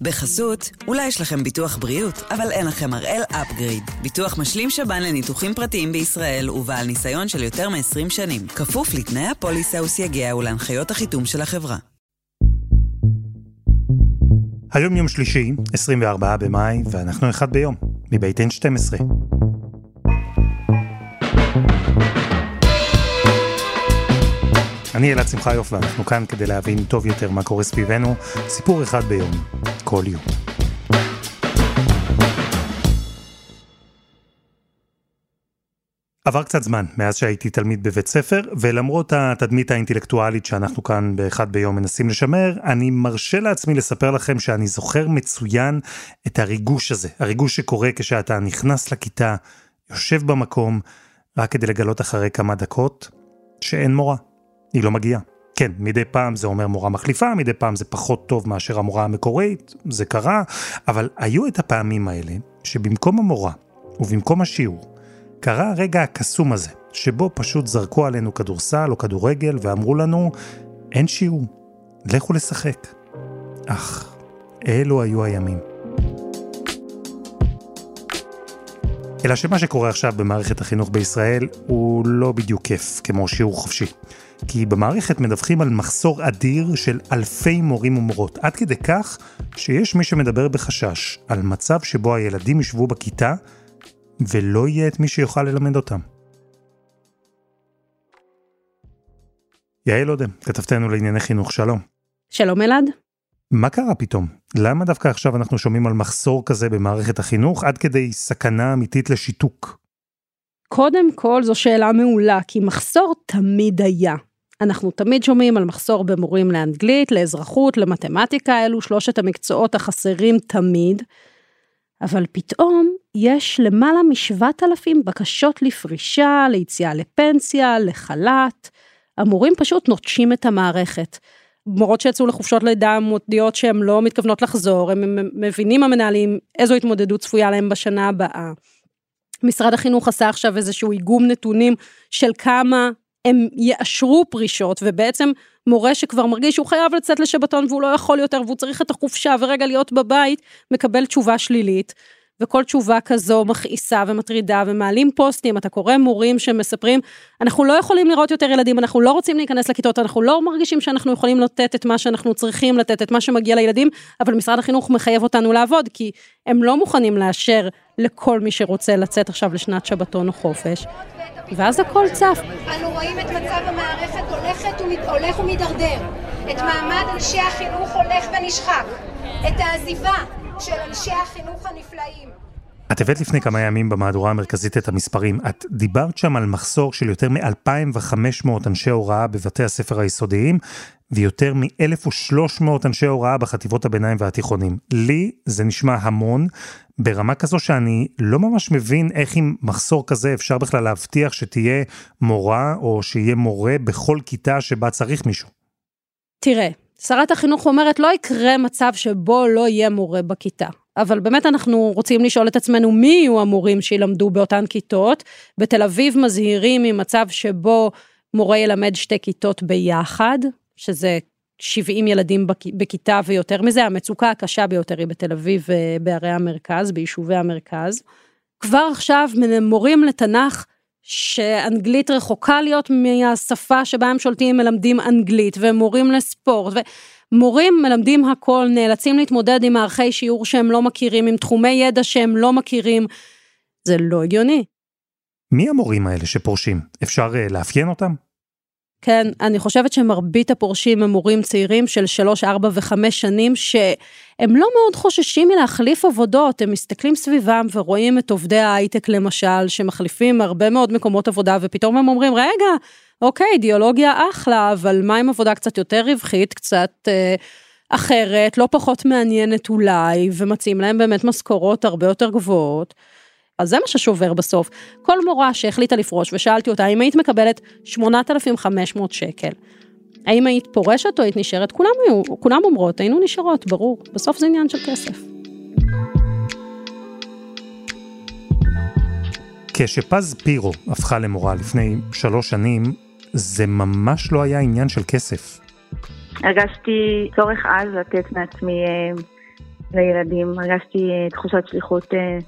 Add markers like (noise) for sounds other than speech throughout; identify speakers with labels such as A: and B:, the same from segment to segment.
A: בחסות, אולי יש לכם ביטוח בריאות, אבל אין לכם הראל אפגריד. ביטוח משלים שב"ן לניתוחים פרטיים בישראל ובעל ניסיון של יותר מ-20 שנים. כפוף לתנאי הפוליסה וסייגיה ולהנחיות החיתום של החברה.
B: היום יום שלישי, 24 במאי, ואנחנו אחד ביום, מבית N12. אני אלעד שמחיוף ואנחנו כאן כדי להבין טוב יותר מה קורה סביבנו, סיפור אחד ביום, כל יום. עבר קצת זמן מאז שהייתי תלמיד בבית ספר, ולמרות התדמית האינטלקטואלית שאנחנו כאן באחד ביום מנסים לשמר, אני מרשה לעצמי לספר לכם שאני זוכר מצוין את הריגוש הזה, הריגוש שקורה כשאתה נכנס לכיתה, יושב במקום, רק כדי לגלות אחרי כמה דקות שאין מורה. היא לא מגיעה. כן, מדי פעם זה אומר מורה מחליפה, מדי פעם זה פחות טוב מאשר המורה המקורית, זה קרה, אבל היו את הפעמים האלה שבמקום המורה ובמקום השיעור, קרה הרגע הקסום הזה, שבו פשוט זרקו עלינו כדורסל או כדורגל ואמרו לנו, אין שיעור, לכו לשחק. אך, אלו היו הימים. אלא שמה שקורה עכשיו במערכת החינוך בישראל הוא לא בדיוק כיף כמו שיעור חופשי. כי במערכת מדווחים על מחסור אדיר של אלפי מורים ומורות, עד כדי כך שיש מי שמדבר בחשש על מצב שבו הילדים ישבו בכיתה ולא יהיה את מי שיוכל ללמד אותם. יעל אודם, כתבתנו לענייני חינוך, שלום.
C: שלום אלעד.
B: מה קרה פתאום? למה דווקא עכשיו אנחנו שומעים על מחסור כזה במערכת החינוך עד כדי סכנה אמיתית לשיתוק?
C: קודם כל זו שאלה מעולה, כי מחסור תמיד היה. אנחנו תמיד שומעים על מחסור במורים לאנגלית, לאזרחות, למתמטיקה, אלו שלושת המקצועות החסרים תמיד. אבל פתאום יש למעלה משבעת אלפים בקשות לפרישה, ליציאה לפנסיה, לחל"ת. המורים פשוט נוטשים את המערכת. מורות שיצאו לחופשות לידה מודיעות שהן לא מתכוונות לחזור, הם מבינים המנהלים איזו התמודדות צפויה להם בשנה הבאה. משרד החינוך עשה עכשיו איזשהו איגום נתונים של כמה הם יאשרו פרישות, ובעצם מורה שכבר מרגיש שהוא חייב לצאת לשבתון והוא לא יכול יותר והוא צריך את החופשה ורגע להיות בבית, מקבל תשובה שלילית. וכל תשובה כזו מכעיסה ומטרידה ומעלים פוסטים, אתה קורא מורים שמספרים, אנחנו לא יכולים לראות יותר ילדים, אנחנו לא רוצים להיכנס לכיתות, אנחנו לא מרגישים שאנחנו יכולים לתת את מה שאנחנו צריכים לתת, את מה שמגיע לילדים, אבל משרד החינוך מחייב אותנו לעבוד, כי הם לא מוכנים לאשר לכל מי שרוצה לצאת עכשיו לשנת שבתון או חופש. ואז הכל צף.
D: אנו רואים את מצב המערכת הולכת ומת... הולך ומידרדר. את מעמד אנשי החינוך הולך ונשחק. את העזיבה של אנשי החינוך הנפלאים.
B: את הבאת לפני כמה ימים במהדורה המרכזית את המספרים. את דיברת שם על מחסור של יותר מ-2,500 אנשי הוראה בבתי הספר היסודיים, ויותר מ-1,300 אנשי הוראה בחטיבות הביניים והתיכונים. לי זה נשמע המון, ברמה כזו שאני לא ממש מבין איך עם מחסור כזה אפשר בכלל להבטיח שתהיה מורה או שיהיה מורה בכל כיתה שבה צריך מישהו.
C: תראה, שרת החינוך אומרת לא יקרה מצב שבו לא יהיה מורה בכיתה. אבל באמת אנחנו רוצים לשאול את עצמנו מי יהיו המורים שילמדו באותן כיתות. בתל אביב מזהירים ממצב שבו מורה ילמד שתי כיתות ביחד, שזה 70 ילדים בכיתה ויותר מזה, המצוקה הקשה ביותר היא בתל אביב אה, המרכז, ביישובי המרכז. כבר עכשיו מורים לתנ"ך שאנגלית רחוקה להיות מהשפה שבה הם שולטים, מלמדים אנגלית, ומורים לספורט, ומורים מלמדים הכל, נאלצים להתמודד עם מערכי שיעור שהם לא מכירים, עם תחומי ידע שהם לא מכירים. זה לא הגיוני.
B: מי המורים האלה שפורשים? אפשר uh, לאפיין אותם?
C: כן, אני חושבת שמרבית הפורשים הם מורים צעירים של 3, 4 ו-5 שנים, שהם לא מאוד חוששים מלהחליף עבודות, הם מסתכלים סביבם ורואים את עובדי ההייטק למשל, שמחליפים הרבה מאוד מקומות עבודה, ופתאום הם אומרים, רגע, אוקיי, אידיאולוגיה אחלה, אבל מה עם עבודה קצת יותר רווחית, קצת אה, אחרת, לא פחות מעניינת אולי, ומציעים להם באמת משכורות הרבה יותר גבוהות. אז זה מה ששובר בסוף. כל מורה שהחליטה לפרוש ושאלתי אותה האם היית מקבלת 8,500 שקל. האם היית פורשת או היית נשארת? כולם היו, כולם אומרות, היינו נשארות, ברור. בסוף זה עניין של כסף.
B: כשפז פירו הפכה למורה לפני שלוש שנים, זה ממש לא היה עניין של כסף.
E: הרגשתי צורך אז לתת מעצמי אה, לילדים. הרגשתי אה, תחושת שליחות אה,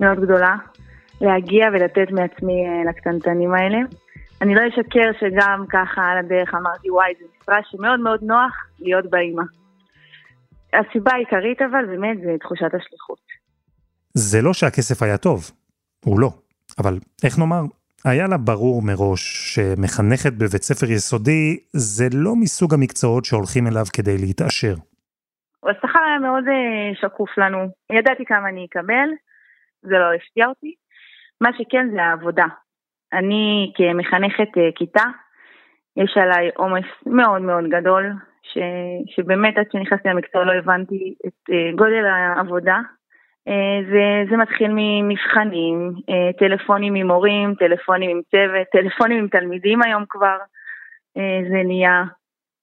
E: מאוד גדולה, להגיע ולתת מעצמי לקטנטנים האלה. אני לא אשקר שגם ככה על הדרך אמרתי, וואי, זו משרה שמאוד מאוד נוח להיות באימא. הסיבה העיקרית אבל באמת זה תחושת השליחות.
B: זה לא שהכסף היה טוב, הוא לא. אבל איך נאמר, היה לה ברור מראש שמחנכת בבית ספר יסודי זה לא מסוג המקצועות שהולכים אליו כדי להתעשר.
E: השכר היה מאוד אה, שקוף לנו, ידעתי כמה אני אקבל, זה לא הפתיע אותי. מה שכן זה העבודה. אני כמחנכת אה, כיתה, יש עליי עומס מאוד מאוד גדול, ש, שבאמת עד שנכנסתי למקצוע לא הבנתי את אה, גודל העבודה. זה, זה מתחיל ממבחנים, טלפונים ממורים, טלפונים עם צוות, (laughs) טלפונים עם תלמידים היום כבר, זה נהיה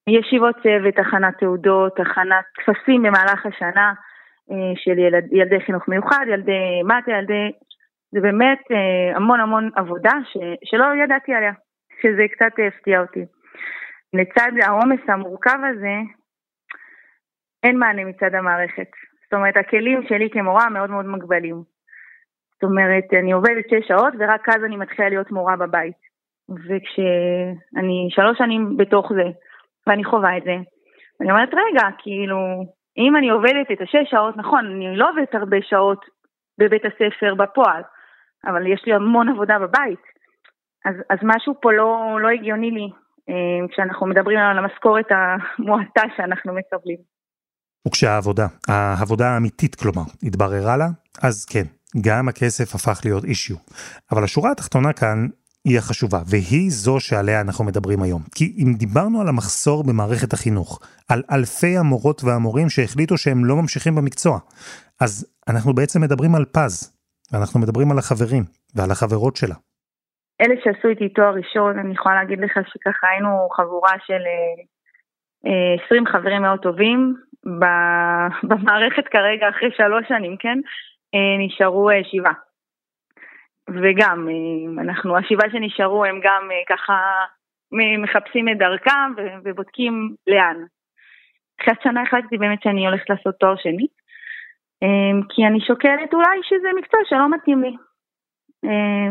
E: ישיבות צוות, הכנת תעודות, הכנת טפסים במהלך השנה אה, של ילד, ילדי חינוך מיוחד, ילדי מטה, ילדי... זה באמת אה, המון המון עבודה ש, שלא ידעתי עליה, שזה קצת הפתיע אותי. לצד העומס המורכב הזה, אין מענה מצד המערכת. זאת אומרת, הכלים שלי כמורה מאוד מאוד מגבלים. זאת אומרת, אני עובדת שש שעות ורק אז אני מתחילה להיות מורה בבית. וכשאני שלוש שנים בתוך זה, ואני חווה את זה. אני אומרת, רגע, כאילו, אם אני עובדת את השש שעות, נכון, אני לא עובדת הרבה שעות בבית הספר בפועל, אבל יש לי המון עבודה בבית. אז, אז משהו פה לא, לא הגיוני לי אה, כשאנחנו מדברים על המשכורת המועטה שאנחנו מקבלים.
B: וכשהעבודה, העבודה האמיתית כלומר, התבררה לה, אז כן, גם הכסף הפך להיות אישיו. אבל השורה התחתונה כאן היא החשובה, והיא זו שעליה אנחנו מדברים היום. כי אם דיברנו על המחסור במערכת החינוך, על אלפי המורות והמורים שהחליטו שהם לא ממשיכים במקצוע, אז אנחנו בעצם מדברים על פז, ואנחנו מדברים על החברים ועל החברות שלה.
E: אלה שעשו איתי תואר ראשון, אני יכולה להגיד לך שככה היינו חבורה של 20 אה, חברים מאוד טובים. (laughs) במערכת כרגע, אחרי שלוש שנים, כן, אה, נשארו אה, שבעה. וגם, אה, אנחנו, השבעה שנשארו הם גם אה, ככה מחפשים את דרכם ובודקים לאן. אחרי שנה החלטתי באמת שאני הולכת לעשות תואר שני, אה, כי אני שוקלת אולי שזה מקצוע שלא מתאים לי.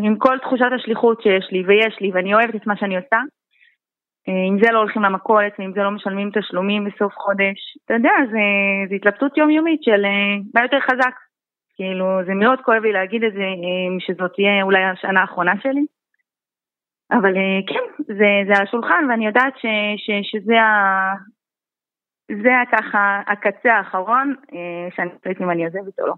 E: עם כל תחושת השליחות שיש לי ויש לי ואני אוהבת את מה שאני עושה, אם זה לא הולכים למכולת ואם זה לא משלמים תשלומים בסוף חודש, אתה יודע, זו התלבטות יומיומית של מה יותר חזק. כאילו, זה מאוד כואב לי להגיד את זה, אה, שזאת תהיה אולי השנה האחרונה שלי. אבל אה, כן, זה, זה על השולחן, ואני יודעת ש, ש, שזה ה... זה ככה הקצה האחרון, אה, שאני חושבת אם אני עוזבת או לא.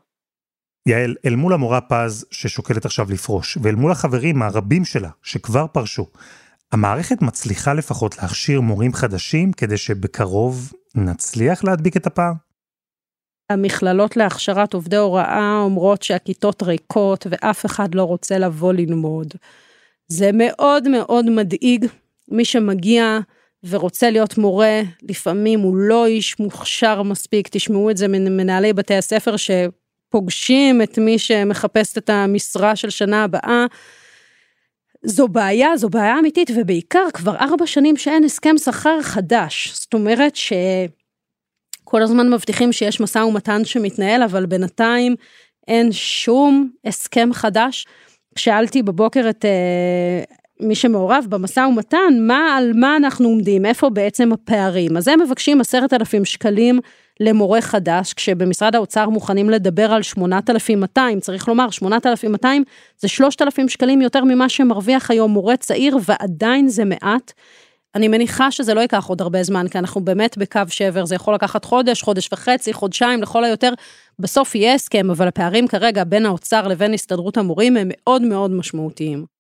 B: יעל, אל מול המורה פז ששוקלת עכשיו לפרוש, ואל מול החברים הרבים שלה שכבר פרשו, המערכת מצליחה לפחות להכשיר מורים חדשים כדי שבקרוב נצליח להדביק את הפער?
C: המכללות להכשרת עובדי הוראה אומרות שהכיתות ריקות ואף אחד לא רוצה לבוא ללמוד. זה מאוד מאוד מדאיג. מי שמגיע ורוצה להיות מורה, לפעמים הוא לא איש מוכשר מספיק, תשמעו את זה ממנהלי בתי הספר שפוגשים את מי שמחפש את המשרה של שנה הבאה. זו בעיה, זו בעיה אמיתית, ובעיקר כבר ארבע שנים שאין הסכם שכר חדש. זאת אומרת ש... כל הזמן מבטיחים שיש משא ומתן שמתנהל, אבל בינתיים אין שום הסכם חדש. שאלתי בבוקר את uh, מי שמעורב במשא ומתן, מה, על מה אנחנו עומדים, איפה בעצם הפערים. אז הם מבקשים עשרת אלפים שקלים למורה חדש, כשבמשרד האוצר מוכנים לדבר על 8,200, צריך לומר, 8,200 זה 3,000 שקלים יותר ממה שמרוויח היום מורה צעיר, ועדיין זה מעט. אני מניחה שזה לא ייקח עוד הרבה זמן, כי אנחנו באמת בקו שבר, זה יכול לקחת חודש, חודש וחצי, חודשיים, לכל היותר. בסוף יהיה הסכם, אבל הפערים כרגע בין האוצר לבין הסתדרות המורים הם מאוד מאוד משמעותיים.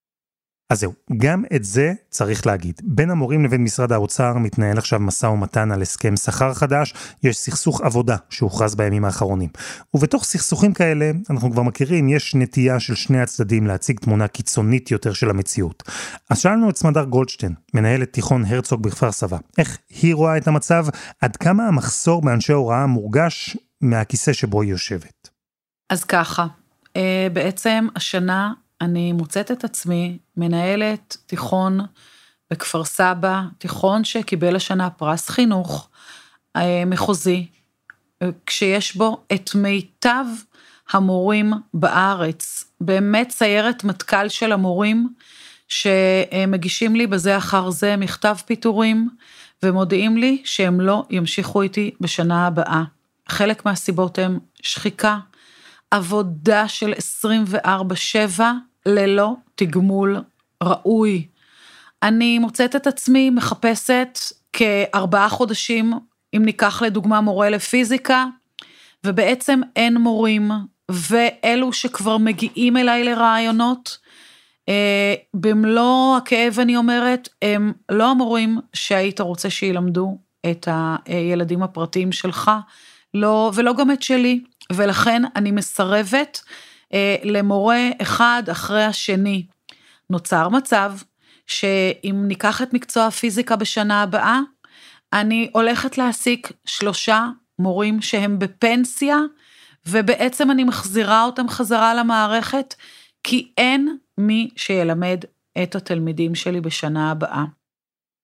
B: אז זהו, גם את זה צריך להגיד. בין המורים לבין משרד האוצר מתנהל עכשיו משא ומתן על הסכם שכר חדש, יש סכסוך עבודה שהוכרז בימים האחרונים. ובתוך סכסוכים כאלה, אנחנו כבר מכירים, יש נטייה של שני הצדדים להציג תמונה קיצונית יותר של המציאות. אז שאלנו את סמדר גולדשטיין, מנהלת תיכון הרצוג בכפר סבא, איך היא רואה את המצב, עד כמה המחסור באנשי הוראה מורגש מהכיסא שבו היא יושבת.
F: אז ככה, אה, בעצם השנה אני מוצאת את עצמי מנהלת תיכון בכפר סבא, תיכון שקיבל השנה פרס חינוך אה, מחוזי, כשיש בו את מיטב המורים בארץ, באמת סיירת מטכ"ל של המורים, שמגישים לי בזה אחר זה מכתב פיטורים, ומודיעים לי שהם לא ימשיכו איתי בשנה הבאה. חלק מהסיבות הם שחיקה, עבודה של 24-7 ללא תגמול ראוי. אני מוצאת את עצמי מחפשת כארבעה חודשים, אם ניקח לדוגמה מורה לפיזיקה, ובעצם אין מורים, ואלו שכבר מגיעים אליי לרעיונות, אה, במלוא הכאב אני אומרת, הם לא המורים שהיית רוצה שילמדו את הילדים הפרטיים שלך, לא, ולא גם את שלי, ולכן אני מסרבת למורה אחד אחרי השני. נוצר מצב שאם ניקח את מקצוע הפיזיקה בשנה הבאה, אני הולכת להעסיק שלושה מורים שהם בפנסיה, ובעצם אני מחזירה אותם חזרה למערכת, כי אין מי שילמד את התלמידים שלי בשנה הבאה.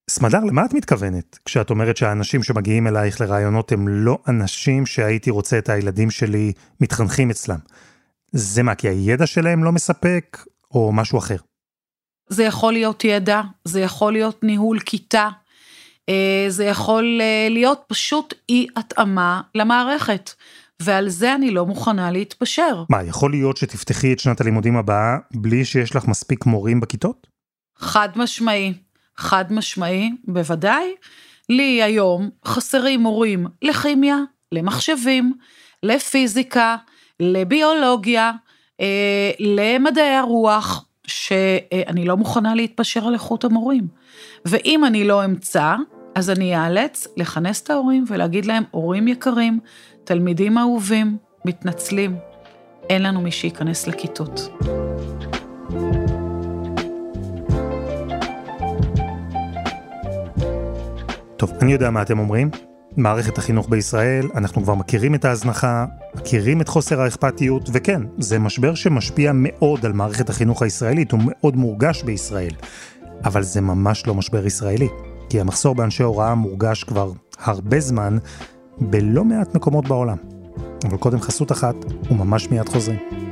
B: סמדר, למה את מתכוונת כשאת אומרת שהאנשים שמגיעים אלייך לרעיונות הם לא אנשים שהייתי רוצה את הילדים שלי מתחנכים אצלם? זה מה, כי הידע שלהם לא מספק, או משהו אחר?
F: זה יכול להיות ידע, זה יכול להיות ניהול כיתה, אה, זה יכול אה, להיות פשוט אי התאמה למערכת. ועל זה אני לא מוכנה להתפשר.
B: מה, יכול להיות שתפתחי את שנת הלימודים הבאה בלי שיש לך מספיק מורים בכיתות?
F: חד משמעי, חד משמעי, בוודאי. לי היום חסרים מורים לכימיה, למחשבים, לפיזיקה, לביולוגיה, אה, למדעי הרוח, שאני לא מוכנה להתפשר על איכות המורים. ואם אני לא אמצא, אז אני אאלץ לכנס את ההורים ולהגיד להם, הורים יקרים, תלמידים אהובים, מתנצלים, אין לנו מי שייכנס לכיתות.
B: טוב, אני יודע מה אתם אומרים. מערכת החינוך בישראל, אנחנו כבר מכירים את ההזנחה, מכירים את חוסר האכפתיות, וכן, זה משבר שמשפיע מאוד על מערכת החינוך הישראלית, הוא מאוד מורגש בישראל. אבל זה ממש לא משבר ישראלי, כי המחסור באנשי הוראה מורגש כבר הרבה זמן בלא מעט מקומות בעולם. אבל קודם חסות אחת, וממש מיד חוזרים.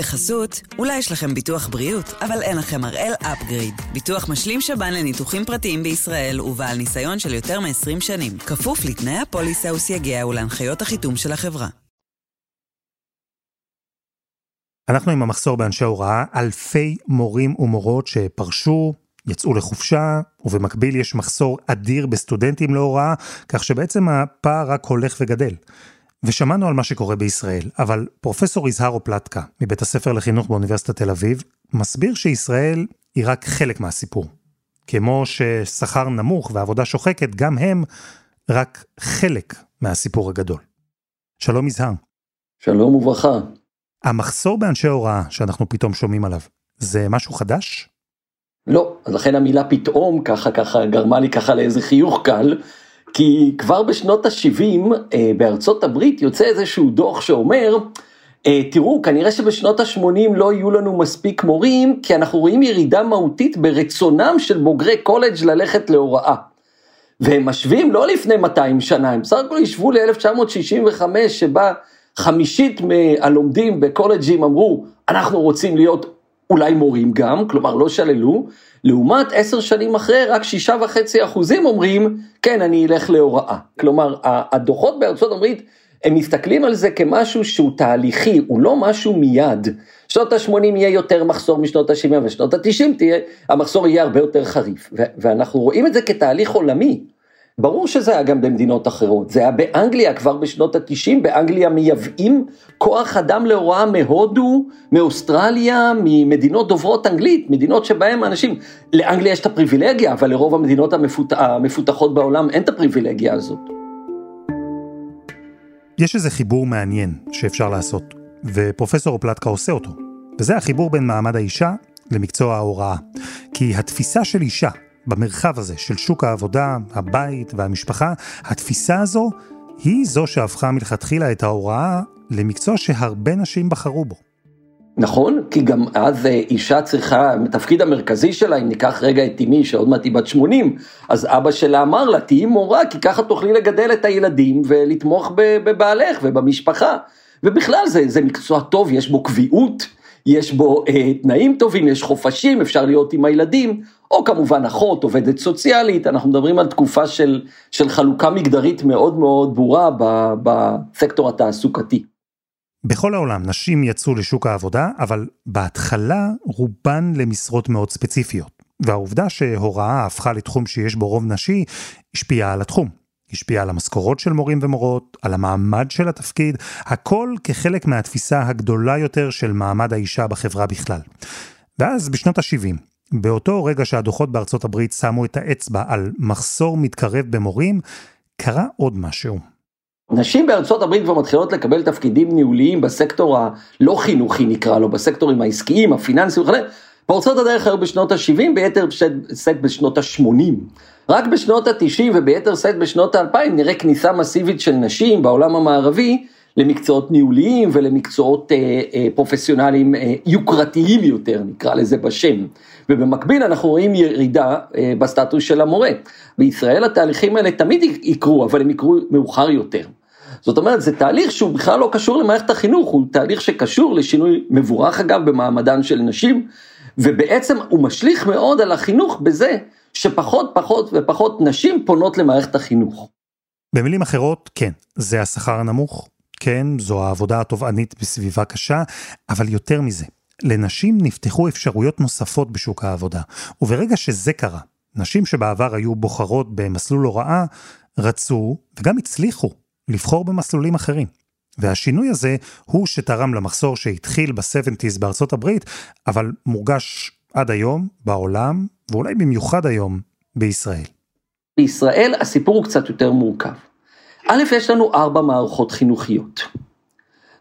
A: בחסות, אולי יש לכם ביטוח בריאות, אבל אין לכם הראל אפגריד. ביטוח משלים שב"ן לניתוחים פרטיים בישראל ובעל ניסיון של יותר מ-20 שנים. כפוף לתנאי הפוליסה וסייגיה ולהנחיות החיתום של החברה.
B: אנחנו עם המחסור באנשי הוראה, אלפי מורים ומורות שפרשו, יצאו לחופשה, ובמקביל יש מחסור אדיר בסטודנטים להוראה, כך שבעצם הפער רק הולך וגדל. ושמענו על מה שקורה בישראל, אבל פרופסור יזהר אופלטקה, מבית הספר לחינוך באוניברסיטת תל אביב, מסביר שישראל היא רק חלק מהסיפור. כמו ששכר נמוך ועבודה שוחקת, גם הם רק חלק מהסיפור הגדול. שלום יזהר.
G: שלום וברכה.
B: המחסור באנשי הוראה שאנחנו פתאום שומעים עליו, זה משהו חדש?
G: לא, אז לכן המילה פתאום ככה ככה גרמה לי ככה לאיזה חיוך קל, כי כבר בשנות ה-70 אה, בארצות הברית יוצא איזשהו דוח שאומר, אה, תראו, כנראה שבשנות ה-80 לא יהיו לנו מספיק מורים, כי אנחנו רואים ירידה מהותית ברצונם של בוגרי קולג' ללכת להוראה. והם משווים לא לפני 200 שנה, הם בסך הכל ישבו ל-1965 שבה חמישית מהלומדים בקולג'ים אמרו, אנחנו רוצים להיות אולי מורים גם, כלומר לא שללו, לעומת עשר שנים אחרי רק שישה וחצי אחוזים אומרים, כן, אני אלך להוראה. כלומר, הדוחות בארצות הברית, הם מסתכלים על זה כמשהו שהוא תהליכי, הוא לא משהו מיד. שנות ה-80 יהיה יותר מחסור משנות ה-70 ושנות ה-90 תהיה, המחסור יהיה הרבה יותר חריף. ואנחנו רואים את זה כתהליך עולמי. ברור שזה היה גם במדינות אחרות, זה היה באנגליה כבר בשנות התשעים, באנגליה מייבאים כוח אדם להוראה מהודו, מאוסטרליה, ממדינות דוברות אנגלית, מדינות שבהן אנשים, לאנגליה יש את הפריבילגיה, אבל לרוב המדינות המפות... המפותחות בעולם אין את הפריבילגיה הזאת.
B: יש איזה חיבור מעניין שאפשר לעשות, ופרופסור פלטקה עושה אותו, וזה החיבור בין מעמד האישה למקצוע ההוראה. כי התפיסה של אישה במרחב הזה של שוק העבודה, הבית והמשפחה, התפיסה הזו היא זו שהפכה מלכתחילה את ההוראה למקצוע שהרבה נשים בחרו בו.
G: נכון, כי גם אז אה, אישה צריכה, התפקיד המרכזי שלה, אם ניקח רגע את אמי שעוד מעט היא בת 80, אז אבא שלה אמר לה, תהיי מורה, כי ככה תוכלי לגדל את הילדים ולתמוך בבעלך ובמשפחה. ובכלל זה, זה מקצוע טוב, יש בו קביעות, יש בו אה, תנאים טובים, יש חופשים, אפשר להיות עם הילדים, או כמובן אחות, עובדת סוציאלית, אנחנו מדברים על תקופה של, של חלוקה מגדרית מאוד מאוד ברורה בסקטור התעסוקתי.
B: בכל העולם נשים יצאו לשוק העבודה, אבל בהתחלה רובן למשרות מאוד ספציפיות. והעובדה שהוראה הפכה לתחום שיש בו רוב נשי, השפיעה על התחום. השפיעה על המשכורות של מורים ומורות, על המעמד של התפקיד, הכל כחלק מהתפיסה הגדולה יותר של מעמד האישה בחברה בכלל. ואז בשנות ה-70, באותו רגע שהדוחות בארצות הברית שמו את האצבע על מחסור מתקרב במורים, קרה עוד משהו.
G: נשים בארצות הברית כבר מתחילות לקבל תפקידים ניהוליים בסקטור הלא חינוכי נקרא לו, בסקטורים העסקיים, הפיננסיים וכו', פורצות הדרך היו בשנות ה-70, ביתר שאת בשנות ה-80. רק בשנות ה-90 וביתר שאת בשנות ה-2000 נראה כניסה מסיבית של נשים בעולם המערבי למקצועות ניהוליים ולמקצועות אה, אה, פרופסיונליים אה, יוקרתיים יותר, נקרא לזה בשם. ובמקביל אנחנו רואים ירידה אה, בסטטוס של המורה. בישראל התהליכים האלה תמיד יקרו, אבל הם יקרו מאוחר יותר. זאת אומרת, זה תהליך שהוא בכלל לא קשור למערכת החינוך, הוא תהליך שקשור לשינוי מבורך אגב במעמדן של נשים, ובעצם הוא משליך מאוד על החינוך בזה שפחות פחות ופחות נשים פונות למערכת החינוך.
B: במילים אחרות, כן, זה השכר הנמוך, כן, זו העבודה התובענית בסביבה קשה, אבל יותר מזה, לנשים נפתחו אפשרויות נוספות בשוק העבודה, וברגע שזה קרה, נשים שבעבר היו בוחרות במסלול הוראה, רצו, וגם הצליחו, לבחור במסלולים אחרים. והשינוי הזה הוא שתרם למחסור שהתחיל ב-70's בארצות הברית, אבל מורגש עד היום בעולם, ואולי במיוחד היום בישראל.
G: בישראל הסיפור הוא קצת יותר מורכב. א', יש לנו ארבע מערכות חינוכיות.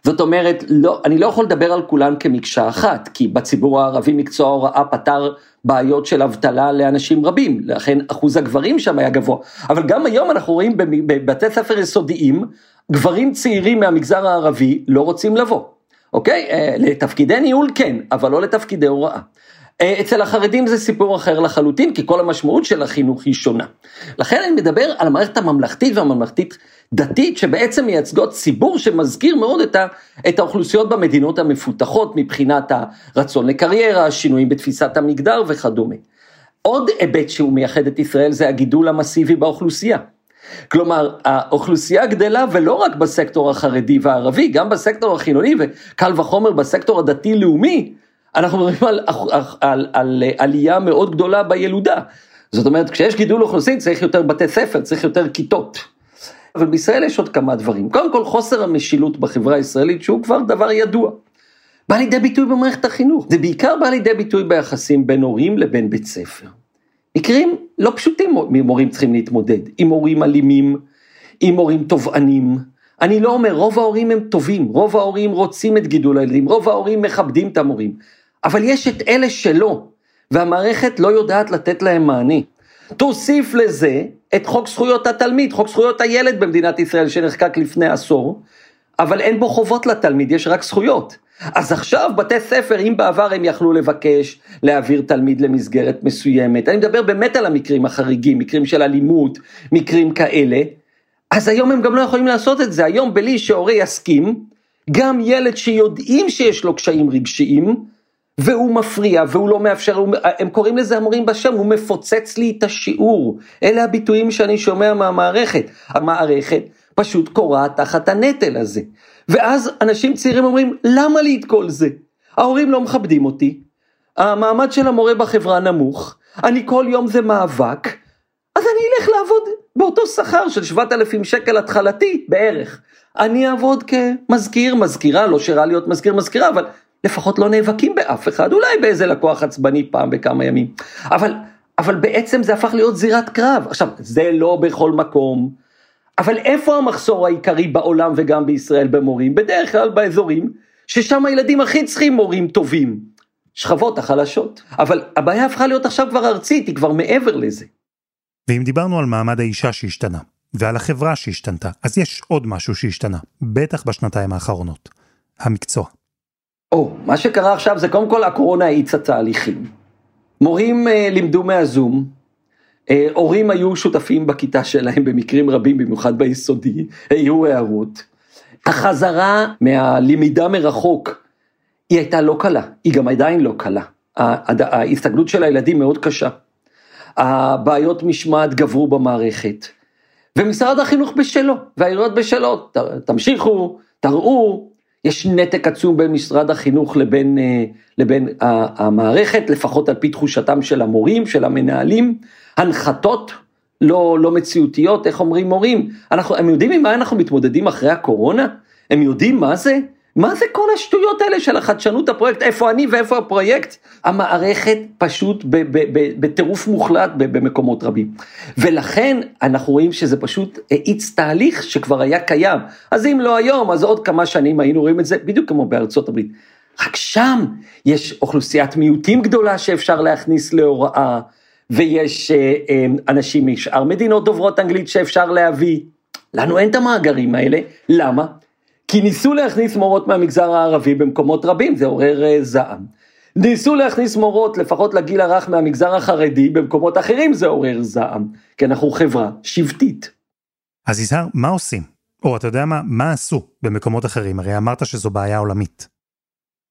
G: זאת אומרת, לא, אני לא יכול לדבר על כולן כמקשה אחת, כי בציבור הערבי מקצוע ההוראה פתר בעיות של אבטלה לאנשים רבים, לכן אחוז הגברים שם היה גבוה. אבל גם היום אנחנו רואים בבתי ספר יסודיים, גברים צעירים מהמגזר הערבי לא רוצים לבוא, אוקיי? אה, לתפקידי ניהול כן, אבל לא לתפקידי הוראה. אה, אצל החרדים זה סיפור אחר לחלוטין, כי כל המשמעות של החינוך היא שונה. לכן אני מדבר על המערכת הממלכתית והממלכתית דתית, שבעצם מייצגות ציבור שמזכיר מאוד את, ה, את האוכלוסיות במדינות המפותחות מבחינת הרצון לקריירה, השינויים בתפיסת המגדר וכדומה. עוד היבט שהוא מייחד את ישראל זה הגידול המסיבי באוכלוסייה. כלומר, האוכלוסייה גדלה ולא רק בסקטור החרדי והערבי, גם בסקטור החילוני וקל וחומר בסקטור הדתי-לאומי, אנחנו מדברים על, על, על, על עלייה מאוד גדולה בילודה. זאת אומרת, כשיש גידול אוכלוסין צריך יותר בתי ספר, צריך יותר כיתות. אבל בישראל יש עוד כמה דברים. קודם כל, חוסר המשילות בחברה הישראלית, שהוא כבר דבר ידוע. בא לידי ביטוי במערכת החינוך. זה בעיקר בא לידי ביטוי ביחסים בין הורים לבין בית ספר. מקרים לא פשוטים מורים צריכים להתמודד, עם הורים אלימים, עם הורים תובענים. אני לא אומר, רוב ההורים הם טובים, רוב ההורים רוצים את גידול הילדים, רוב ההורים מכבדים את המורים. אבל יש את אלה שלא, והמערכת לא יודעת לתת להם מענה. תוסיף לזה את חוק זכויות התלמיד, חוק זכויות הילד במדינת ישראל שנחקק לפני עשור, אבל אין בו חובות לתלמיד, יש רק זכויות. אז עכשיו בתי ספר, אם בעבר הם יכלו לבקש להעביר תלמיד למסגרת מסוימת, אני מדבר באמת על המקרים החריגים, מקרים של אלימות, מקרים כאלה, אז היום הם גם לא יכולים לעשות את זה, היום בלי שהורה יסכים, גם ילד שיודעים שיש לו קשיים רגשיים, והוא מפריע והוא לא מאפשר, הם קוראים לזה המורים בשם, הוא מפוצץ לי את השיעור. אלה הביטויים שאני שומע מהמערכת. המערכת פשוט קורעת תחת הנטל הזה. ואז אנשים צעירים אומרים, למה לי את כל זה? ההורים לא מכבדים אותי, המעמד של המורה בחברה נמוך, אני כל יום זה מאבק, אז אני אלך לעבוד באותו שכר של 7,000 שקל התחלתי בערך. אני אעבוד כמזכיר, מזכירה, לא שרע להיות מזכיר, מזכירה, אבל לפחות לא נאבקים באף אחד, אולי באיזה לקוח עצבני פעם בכמה ימים. אבל, אבל בעצם זה הפך להיות זירת קרב. עכשיו, זה לא בכל מקום, אבל איפה המחסור העיקרי בעולם וגם בישראל במורים? בדרך כלל באזורים ששם הילדים הכי צריכים מורים טובים. שכבות החלשות. אבל הבעיה הפכה להיות עכשיו כבר ארצית, היא כבר מעבר לזה.
B: ואם דיברנו על מעמד האישה שהשתנה, ועל החברה שהשתנתה. אז יש עוד משהו שהשתנה, בטח בשנתיים האחרונות. המקצוע.
G: או, מה שקרה עכשיו זה קודם כל הקורונה האיצה תהליכים. מורים אה, לימדו מהזום, הורים היו שותפים בכיתה שלהם במקרים רבים, במיוחד ביסודי, היו הערות. החזרה מהלמידה מרחוק, היא הייתה לא קלה, היא גם עדיין לא קלה. ההסתגלות של הילדים מאוד קשה. הבעיות משמעת גברו במערכת. ומשרד החינוך בשלו, והעיריות בשלו, תמשיכו, תראו, יש נתק עצום בין משרד החינוך לבין, אה, לבין המערכת, לפחות על פי תחושתם של המורים, של המנהלים, הנחתות לא, לא מציאותיות, איך אומרים מורים, אנחנו, הם יודעים עם מה אנחנו מתמודדים אחרי הקורונה? הם יודעים מה זה? מה זה כל השטויות האלה של החדשנות הפרויקט, איפה אני ואיפה הפרויקט? המערכת פשוט בטירוף מוחלט במקומות רבים. ולכן אנחנו רואים שזה פשוט האיץ תהליך שכבר היה קיים. אז אם לא היום, אז עוד כמה שנים היינו רואים את זה, בדיוק כמו בארצות הברית. רק שם יש אוכלוסיית מיעוטים גדולה שאפשר להכניס להוראה, ויש אה, אה, אנשים משאר מדינות דוברות אנגלית שאפשר להביא. לנו אין את המאגרים האלה, למה? כי ניסו להכניס מורות מהמגזר הערבי במקומות רבים, זה עורר אה, זעם. ניסו להכניס מורות, לפחות לגיל הרך מהמגזר החרדי, במקומות אחרים זה עורר זעם, כי אנחנו חברה שבטית.
B: אז יזהר, מה עושים? או אתה יודע מה, מה עשו במקומות אחרים? הרי אמרת שזו בעיה עולמית.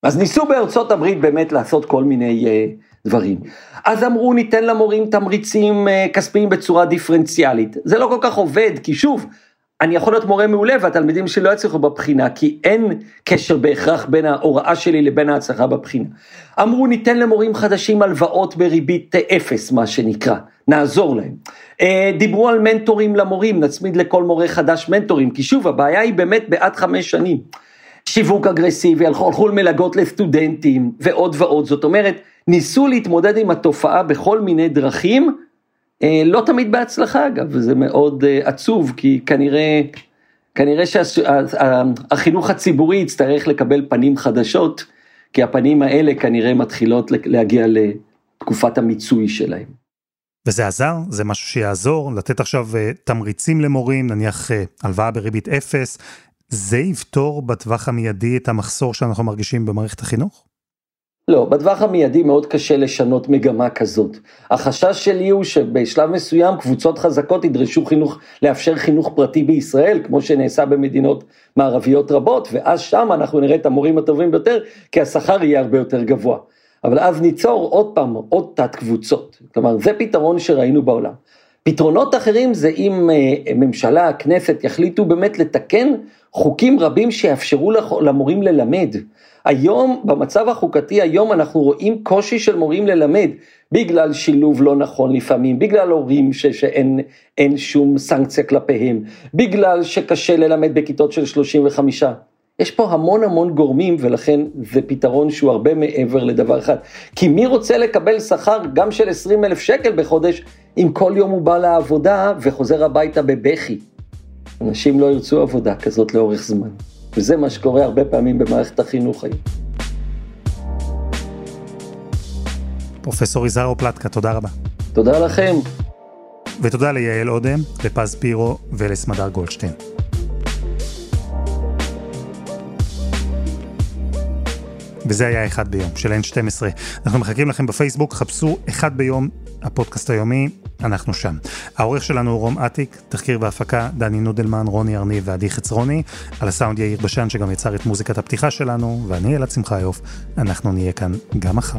G: אז ניסו בארצות הברית באמת לעשות כל מיני uh, דברים. אז אמרו ניתן למורים תמריצים uh, כספיים בצורה דיפרנציאלית. זה לא כל כך עובד, כי שוב, אני יכול להיות מורה מעולה והתלמידים שלי לא יצליחו בבחינה, כי אין קשר בהכרח בין ההוראה שלי לבין ההצלחה בבחינה. אמרו ניתן למורים חדשים הלוואות בריבית אפס, מה שנקרא, נעזור להם. אה, דיברו על מנטורים למורים, נצמיד לכל מורה חדש מנטורים, כי שוב, הבעיה היא באמת בעד חמש שנים. שיווק אגרסיבי, הלכו מלגות לסטודנטים ועוד ועוד, זאת אומרת, ניסו להתמודד עם התופעה בכל מיני דרכים, אה, לא תמיד בהצלחה אגב, וזה מאוד אה, עצוב, כי כנראה, כנראה שהחינוך הציבורי יצטרך לקבל פנים חדשות, כי הפנים האלה כנראה מתחילות להגיע לתקופת המיצוי שלהם.
B: וזה עזר? זה משהו שיעזור? לתת עכשיו אה, תמריצים למורים, נניח הלוואה בריבית אפס, זה יפתור בטווח המיידי את המחסור שאנחנו מרגישים במערכת החינוך?
G: לא, בטווח המיידי מאוד קשה לשנות מגמה כזאת. החשש שלי הוא שבשלב מסוים קבוצות חזקות ידרשו חינוך, לאפשר חינוך פרטי בישראל, כמו שנעשה במדינות מערביות רבות, ואז שם אנחנו נראה את המורים הטובים ביותר, כי השכר יהיה הרבה יותר גבוה. אבל אז ניצור עוד פעם עוד תת קבוצות. כלומר, זה פתרון שראינו בעולם. פתרונות אחרים זה אם אה, ממשלה, הכנסת, יחליטו באמת לתקן חוקים רבים שיאפשרו למורים ללמד. היום, במצב החוקתי היום אנחנו רואים קושי של מורים ללמד, בגלל שילוב לא נכון לפעמים, בגלל הורים ש, שאין שום סנקציה כלפיהם, בגלל שקשה ללמד בכיתות של 35. יש פה המון המון גורמים ולכן זה פתרון שהוא הרבה מעבר לדבר אחד. כי מי רוצה לקבל שכר גם של 20 אלף שקל בחודש, אם כל יום הוא בא לעבודה וחוזר הביתה בבכי? אנשים לא ירצו עבודה כזאת לאורך זמן. וזה מה שקורה הרבה פעמים במערכת החינוך היום.
B: פרופסור יזהר פלטקה, תודה רבה.
G: תודה לכם.
B: ותודה ליעל אודם, לפז פירו ולסמדר גולדשטיין. וזה היה אחד ביום של N12. אנחנו מחכים לכם בפייסבוק, חפשו אחד ביום, הפודקאסט היומי, אנחנו שם. העורך שלנו הוא רום אטיק, תחקיר והפקה, דני נודלמן, רוני ארניב ועדי חצרוני, על הסאונד יאיר בשן שגם יצר את מוזיקת הפתיחה שלנו, ואני אלעד שמחיוף, אנחנו נהיה כאן גם מחר.